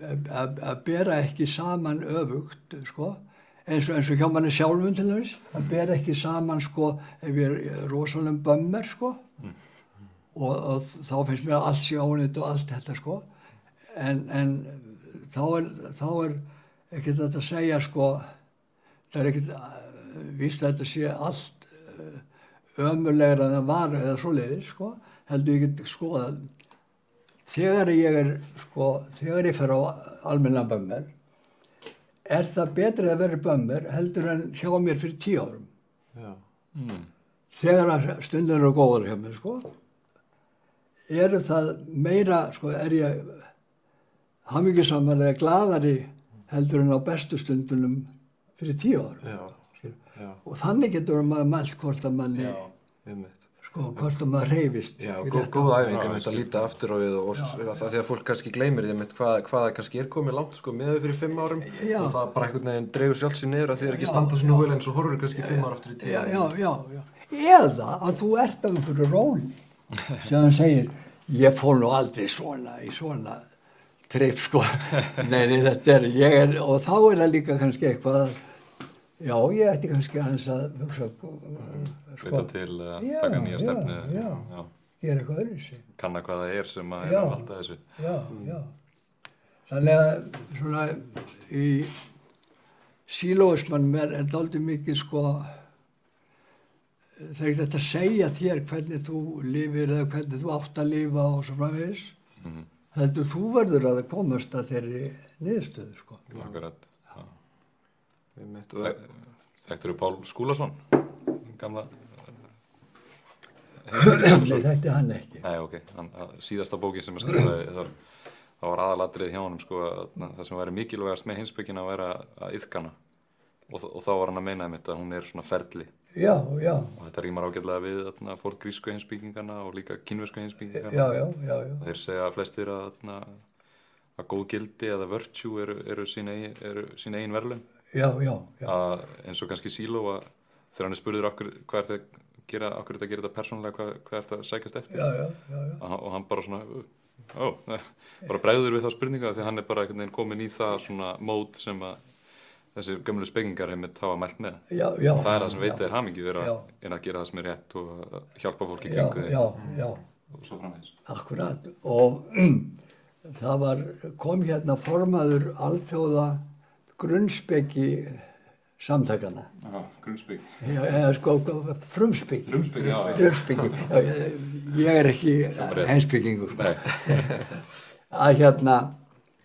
að, að bera ekki saman öfugt, sko, eins og, eins og hjá manni sjálfum til þess, að bera ekki saman sko, ef ég er rosalega bömmar, sko, og, og þá finnst mér að allt sé ónýtt og allt þetta, sko, en, en þá er, er ekki þetta að segja, sko, það er ekkert uh, víst að þetta sé allt uh, ömulegra en það var eða svoleiðis sko, heldur get skoðað þegar ég er sko, þegar ég fer á almenna bömmir er það betrið að vera bömmir heldur en hjá mér fyrir tíu árum? Já, mm. þegar að stundur eru góður hjá mér sko eru það meira sko er ég hamingisamar eða gladari heldur en á bestu stundunum fyrir tíu árum? Já, já, og þannig getur maður mælt hvort að manni já, einmitt. Sko hvort að maður reyfist Já, góð, æfing Já, að þetta líta aftur á við og, og það því að fólk kannski gleymir því að hvað, hvað kannski er komið langt sko með fyrir fimm árum Já. og það bara einhvern veginn dregur sjálf sér niður að því er ekki Já, standa sér já. nú vel en svo horfur kannski fimm ára aftur í tíu já, já, já, já. Eða að þú ert á einhverju róli sem hann segir ég fór nú aldrei svona í svona tripp sko. Nei, þetta er, ég er og þá er það líka kannski eitthvað já, ég ætti kannski aðeins að hugsa sko, Vita til að Já, taka nýja já, stefnu já. Já. ég er eitthvað öðru sig kanna hvað það er sem að er að valda þessu. Já, já. Þannig að svona í sílóismannum er, daldið mikið sko það er ekki þetta að segja þér hvernig þú lifir eða hvernig þú átt að lifa og svo framvegis Mhm. heldur þú verður að komast að þeirri niðurstöðu sko. Akkurat Já. Einmitt, og Þek- Þekktur þú Pál Skúlason? Gamla nei þetta er hann ekki. Nei, ok, hann, að, síðasta bókin sem ég skrifaði það, það var aðalatrið hjá honum sko, að, að, það sem væri mikilvægast með hinsbyggina að vera að yðkana og, og þá var hann að meina einmitt að hún er svona ferli. Já, já, og þetta rýmar ágætlega við þarna, fórt grísku hinsbyggingana og líka kínversku hinsbyggingana já, já, já, já. þeir segja að flestir að, að góð gildi eða virtue eru, eru sín eigin, eru sín eigin verðlun já, já, já. að eins og kannski síló að þegar hann er spurður okkur, hvað er þetta að gera, okkur er þetta að gera þetta persónulega, hvað, hvað er þetta að sækjast eftir? Já, já, já. og hann- og hann bara svona ó, nei, bara bregður við þá spurninga því hann er bara komin í það svona mót sem að þessi gömlu spekingar heimitt hafa mælt með. Já, já. Það er það sem veitir hamingi vera Já. er að gera það sem er rétt og að hjálpa fólki kringu já, og svo framvegis. Akkurat. Og það var, kom hérna formaður alþjóða grunnspeki samtakana Já, grunnspík Já, eða sko, frumspeki. Frumspeki, já, já. frumspeki. Já, ég, er ekki heimspekingur sko. Að hérna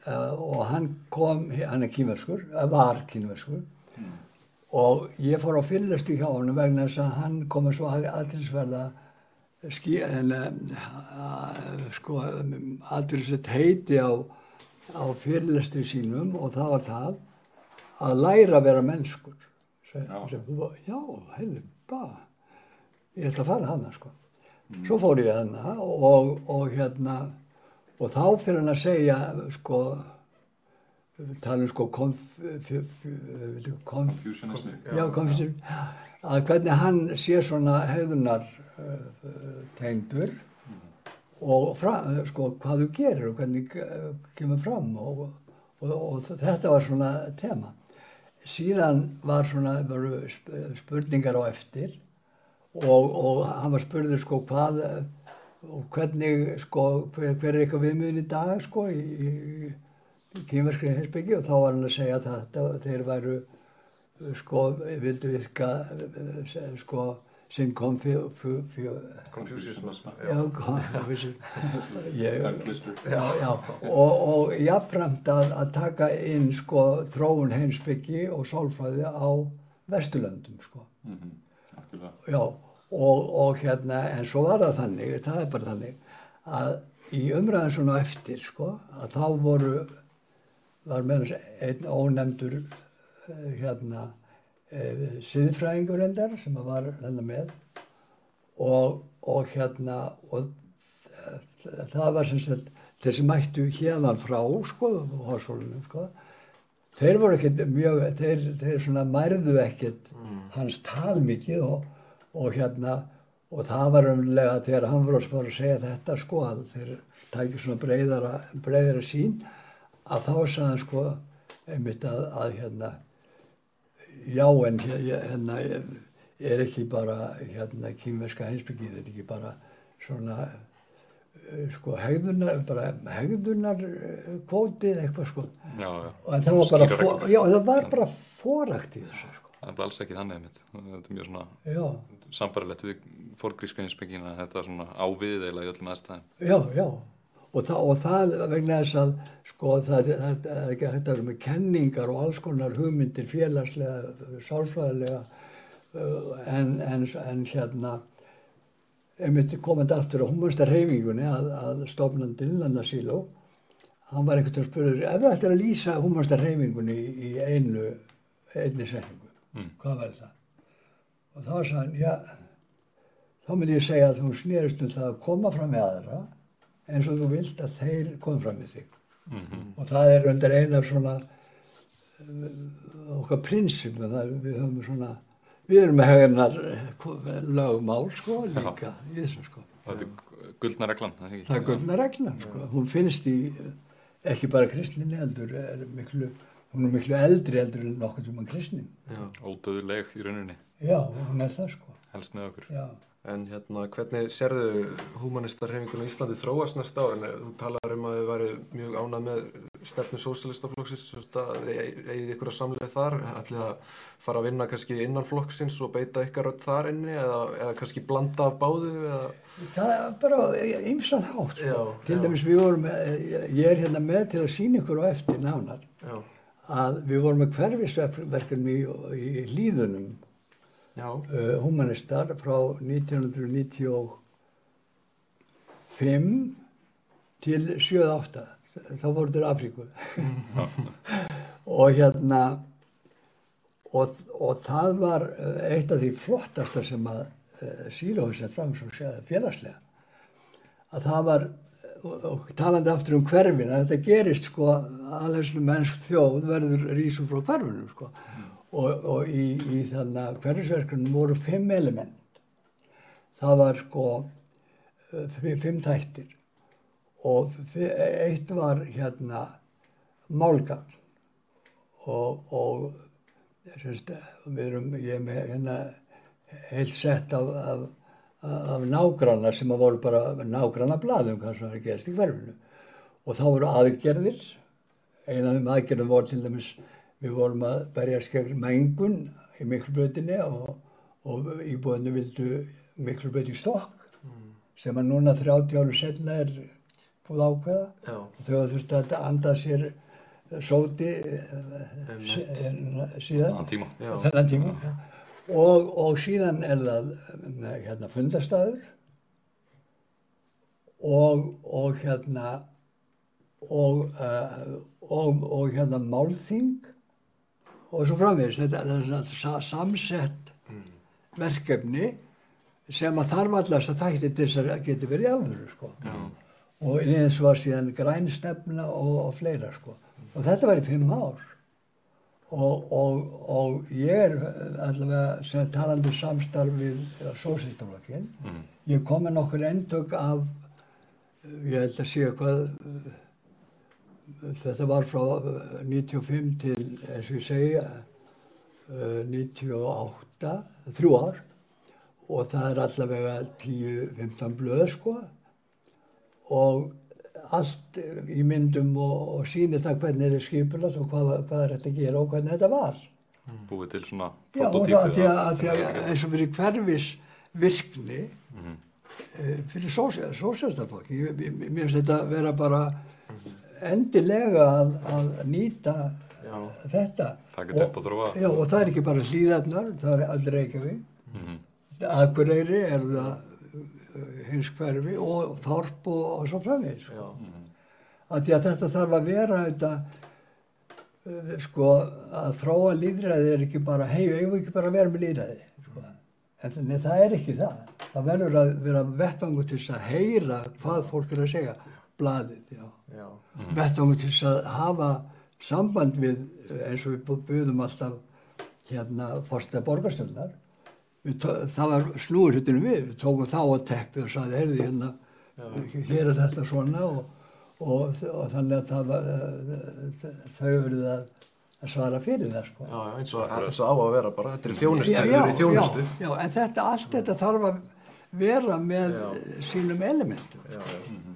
uh, og hann kom, hann er kýmerskur var kýmerskur og ég fór á fyllistu hjá hann vegna þess að hann kom að svo aðtilsverða skí, en, uh, sko aðtilsvert heiti á, á fyllistu sínum og það var það að læra að vera mennskur sem, Já. sem, já, heyrðu, bara ég ætla að fara hana sko svo fór ég þarna og, og hérna og þá fyrir hann að segja sko við talum sko konf, fjö, fjö, konf, Fusionismi. já, konfisir, að hvernig hann sé svona hefðunar uh, tengdur og fra, sko hvað þú gerir og hvernig uh, kemur fram og, og, og þetta var svona tema. Síðan var svona spurningar á eftir og, og hann var spurður sko hvað eh, og hvernig sko hver, hver er eitthvað viðmiðin í dag sko í, í, í kýmverskri heimsbyggi og þá var hann að segja að þetta, þeir væru eh, sko vildu virka eh, sko sem kom fjö, Confucianism. já, já, og, og jafnframt að, að taka inn sko þróun heimsbyggi og sálfræði á Vesturlöndum sko. Mhm, algjörlega. Já, og, og hérna, en svo var það þannig, það er bara þannig, að í umræðin svona eftir, sko, að þá voru, var með þess einn ónefndur, eh, hérna, siðfræðingur endar sem að var hérna með. Og, og hérna, og eh, það var sem sagt, þeir sem mættu hérðan frá, sko, hórsólunum, sko, þeir voru ekkert mjög, þeir, þeir svona mærðu ekkert hans tal mikið og, og hérna, og það var umlega þegar hann var að segja þetta sko að þeir tækju svona breyðara, breyðara sín að þá sagði hann sko einmitt að, að hérna já en hérna er ekki bara hérna kýmverska heimsbyggið, þetta er ekki bara svona eh, sko hegðunar, bara hegðunar kvótið eitthvað sko Já, já. og það var bara, reglur. já, það var bara fórakt í þessu sko. Það er bara alls ekki þannig einmitt. Þetta er mjög svona sambarilegt við fórgrísku heimsbyggina þetta er svona ávið eiginlega í öllum aðstæðum. já, já og, það, og það vegna þess að sko það, það, það er ekki hægt að vera með kenningar og alls konar hugmyndir félagslega, sálfræðilega uh, en, en, en hérna einmitt komandi aftur á humansta reyfingunni að, að stofnandi Landa Síló hann var einhvern veginn spurður ef þú ættir að lýsa humansta reyfingunni í, í einu einni setningu, Mm. hvað var það? og þá sagði hann, já þá myndi ég segja að þú snerist um það að koma fram með aðra eins og þú vilt að þeir koma fram með þig. Mhm. og það er undir eina af svona uh, okkar prinsip það við höfum svona við erum með hennar lögmál sko líka í þessu sko. Þetta er guldna reglan, það er það er gullna reglan sko hún finnst í ekki bara kristninni heldur er miklu, hún er miklu eldri heldur en nokkuð um kristnin. Já. Ódöðuleg í rauninni, já, hún er það sko helst með okkur. já En hérna, hvernig sérðu humanistarhefingunum í Íslandi þróast næsta ár? En eh, þú talar um að þið væri mjög ánað með stefnu sósíalistaflokksins, þú veist að þið eigið ykkur að samlega þar, ætlið að fara að vinna kannski innan flokksins og beita ykkar rödd þar inni eða, eða kannski blanda af báðu eða... Það er bara ymsan hátt sko. Já, til já. dæmis við vorum með, ég er hérna með til að sína ykkur á eftir nánar Já, að við vorum með hverfisverkefni í, í hlýðunum já, uh, humanistar frá 1995 til 7-8 þá voru til Afríku. Og hérna og, og það var uh, eitt af því flottasta sem að uh, Síló hefði sett fram svo séð félagslega. Að það var og, talandi aftur um hverfin að þetta gerist sko alveg mennsk þjóð verður rísum frá hverfinum sko og, og í, í þannig að hverfisverkunum voru fimm element. Það var sko fi- fimm þættir. Og eitt var hérna málgagn. Og, og semst, við erum, ég með hérna heilt sett af, af, af nágranna sem að voru bara nágranna blaðum hvað sem var að gerast í hverfinu. Og þá voru aðgerðir. Eina af þeim aðgerðum voru til dæmis við vorum að berjast gegn mengun í miklubröðinni og, og íbúðinu vildu miklubröð í stokk sem að núna 30 árum setna er búið ákveða. Já, og þau hafa þurft að anda sér sóti eh, síðan. Þennan tíma. Og, og síðan er það með, hérna fundarstaður. Og, og hérna og, uh, og, og hérna málþing og svo framvegis þetta, þetta sa- samsett verkefni sem að þarf allast að þætti til þess að geti verið alvöru sko. og eins var síðan græn stefna og, og fleira sko. og þetta var í fimm ár. Og, og, og ég er allavega sem talandi samstarf við sósýstaflokkin ég kom með nokkur endök af ég held að sé hvað þetta var frá eh, 95 til eins og ég segja eh, 98 þrjú ár og það er allavega 10-15 blöð sko og allt í myndum og, og síni það hvernig þetta er skipulað og hvað, hvað er þetta að gera og hvernig þetta var. búið til svona Já, og það að því að, að, því að eins og fyrir hverfis virkni Mhm. eh, fyrir sósjálstaflokki, mér finnst þetta vera bara endilega að, að nýta Já. þetta. Og. Já, og það er ekki bara hlýðarnar, það er allir Reykjavík. Mhm. Akureyri er það uh, hins hverfi og Þorp og, og svo framvegis. Já. Að því að þetta þarf að vera þetta, uh, sko, að þróa líðræði er ekki bara, hei, eigum við ekki bara að vera með líðræði, sko. En þannig það er ekki það. Það verður að vera vettvangu til þess að heyra hvað fólk er að segja, blaðið, já. Já. Vettvangu til þess að hafa samband við, eins og við buðum alltaf hérna fórstæða borgarstjórnar, Við tó- það var snúur hlutinu við, við tókum þá að teppi og saði, heyrði hérna, hér er þetta svona og, og, og þannig að það var, þau verið að, að svara fyrir það, sko. Já, já, eins og, og á að vera bara, þetta er þjónustu, Já, þetta er þjónustu. já, já, en þetta, allt þetta þarf að vera með sínum elementum. Já, já.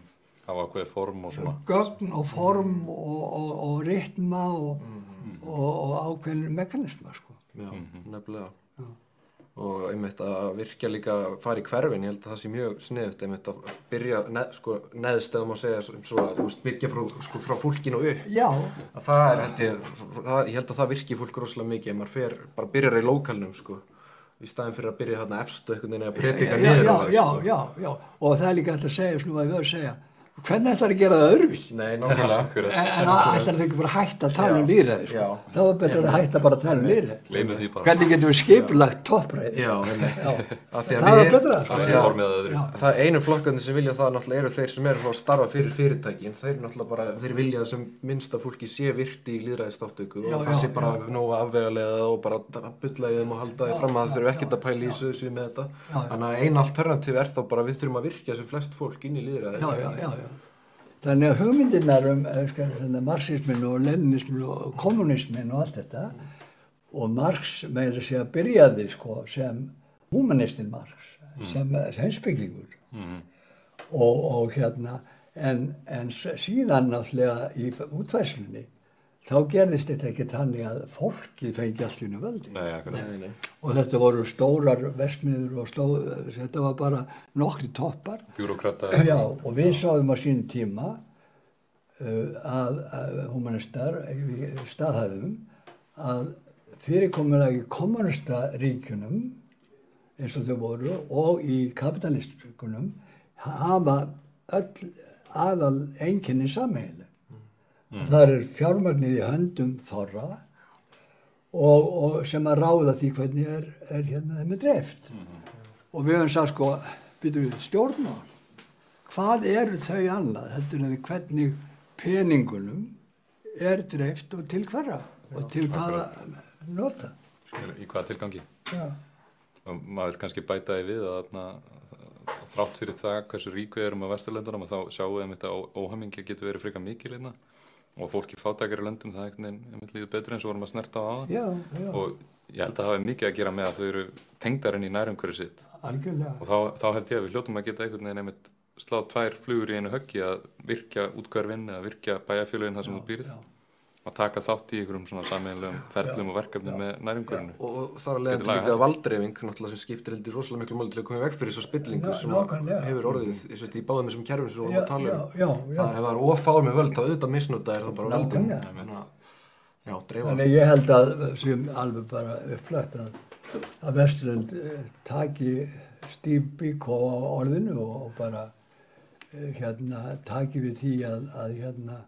Hafa ákveðið form og svona. Gögn og form og, og, og ritma og, og, og ákveðin mekanisma, sko. Já, nefnilega. Og einmitt að virkja líka að fara í hverfin, ég held að það sé mjög sniðut einmitt að byrja neð, sko, neðst eða má segja svo, að þú veist, byggja frá, sko, frá fólkinu upp. Já, Að það er, held ég, það, ég held að það virki fólk rosalega mikið, ef maður fer, bara byrjar í lókalnum, sko, í staðin fyrir að byrja þarna efstu einhvern veginn að predika já, niður já, á það, já, sko. já, já, og það er líka hægt að segja, svona að við höfum að segja, hvernig ætlar að gera það öðruvísi? Nei, nákvæmlega. En, ætlar þau ekki bara að hætta að tala um lýræði, sko? Það var betra að hætta bara að tala um lýræði. Gleymið því bara. Hvernig getum við skipulagt toppræði? Já, einmitt. Af því að Það betra, af sko. því Það að- að. Það einu flokkarnir sem vilja það náttúrulega eru þeir sem eru að starfa fyrir fyrirtækin þeir náttúrulega bara, þeir vilja að sem minnsta fólki sé virti í líðræðistáttöku Já, og það sé bara nógu afvegalega og bara bulla í þeim og þannig að hugmyndirnar um eh, sko, svona, marxismin og leninismin og kommunismin og allt þetta og Marx meira sé að byrjaði sko, sem humanistinn Marx, sem heimsbyggingur Mhm. og, og hérna, en, en síðan náttúrulega í útfærslunni þá gerðist þetta ekki þannig að fólki fengi allt í unni völdi. Nei, akkurat. Nei, nei. Og þetta voru stórar versmiður og stóð, þetta var bara nokkri toppar. Já, og við sáðum á sín tíma uh, að, að humanistar í staðhæðum að fyrirkomulagi kommunista ríkjunum eins og þau voru og í kapitalistunum hafa öll aðal einkenni sammeili. Það er fjármagnið í höndum þorra og, og sem að ráða því hvernig er, er hérna þeim er dreift. Og við höfum sagt sko, býtum við stjórnmál, hvað eru þau annað heldur en hvernig peningunum er dreift og til hverra og til hvaða nota. Í hvaða tilgangi? Já, Og maður vil kannski bæta því við að þrátt fyrir það hversu rík við erum á vesturlöndunum að þá sjáum við að óhamingi getur verið frekar mikil hérna og fólk í fátækari löndum það einhvern veginn líður betur eins og vorum að snerta á aðan já, já, og ég held að það hafi mikið að gera með að þau eru tengdar inn í nærumhverju sitt. Algjörlega. og þá, þá held ég að við hljótum að geta einhvern veginn einmitt slá tvær flugur í einu höggi að virkja útkverfinn eða virkja bæjarfélögin þar sem þú býrð. Já, að taka þátt í einhverjum svona sameinlegum ferlum og verkefnum með nærumhverfinu Og, þar að leiða lagað líka náttúrulega sem skiptir heldur rosalega miklu máli til að koma í veg fyrir þessa spillingu Já, sem nákvæmlega. hefur orðið ég veist, í báðum þessum kerfum sem við vorum já, að tala já, um. já, já. það er ofár með völd þá auðvitað misnota er það bara Nákvæmlega. Þannig að- já, ég held að sem alveg bara upplætt að, að Vesturlund eh, taki Steve Biko á orðinu og, bara eh, hérna taki við því að, að hérna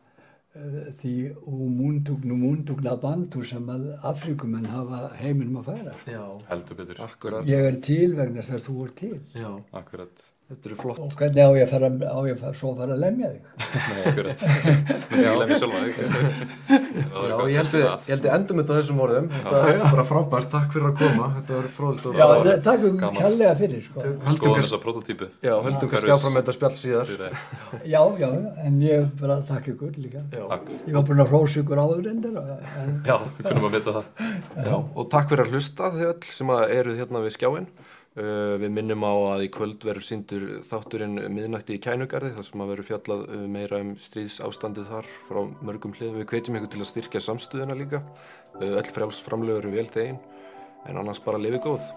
því umundugnu mundugna bandu sem að Afrikumenn hafa heiminum að færa. sko. Já, heldur betur akkurat. Ég er til vegna þess að þú er til. Já, akkurat þetta eru flott. Og hvernig á ég að fara, á ég að fara, svo að fara að lemja þig? Nei, akkurat Með því lemja sjálfa þig Það Já, ég held, ég endum þetta á þessum orðum. Þetta er bara frábært, takk fyrir að koma. Þetta var fróðilt og Já, ráðið. það takk ykkur gaman. kærlega fyrir, sko. Kannski, þessa prototípu já, höldum kannski áfram með þetta spjall síðar. Fyrir- Já, já, en ég bara takk ykkur líka. Já, Ég var búin að hrósa ykkur áður endur, en Já, við kunum að vita það Uh, við minnum á að í kvöld verður síndur þátturinn miðnætti í kænugarði þar sem að verður fjallað uh, meira um stríðs ástandið þar frá mörgum hliðum. Við hvetjum ykkur til að styrkja samstöðuna líka. Uh, öll frjáls framlögur eru vel þegin en annars bara lifi góð.